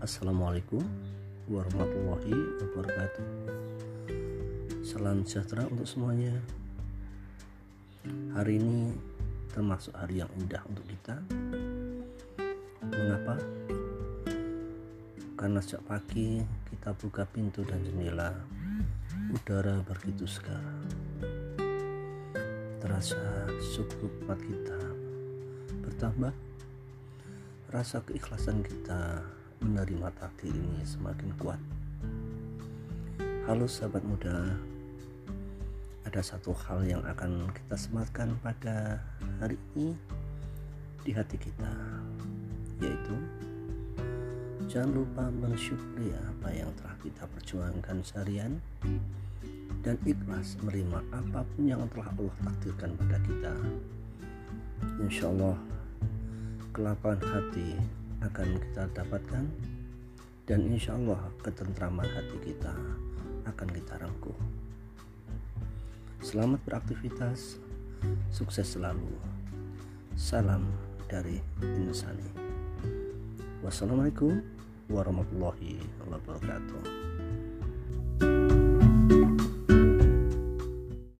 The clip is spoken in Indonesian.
Assalamualaikum warahmatullahi wabarakatuh. Salam sejahtera untuk semuanya. Hari ini termasuk hari yang indah untuk kita. Mengapa? Karena sejak pagi kita buka pintu dan jendela Udara begitu segar. Terasa suku kuat kita bertambah. Rasa keikhlasan kita menerima takdir ini semakin kuat. Halo sahabat muda, ada satu hal yang akan kita sematkan pada hari ini di hati kita, yaitu jangan lupa mensyukuri apa yang telah kita perjuangkan seharian dan ikhlas menerima apa pun yang telah Allah takdirkan pada kita. Insya Allah, kelapangan hati akan kita dapatkan dan insya Allah ketentraman hati kita akan kita rangkuh. Selamat beraktivitas, sukses selalu. Salam dari Insani. Wassalamualaikum warahmatullahi wabarakatuh.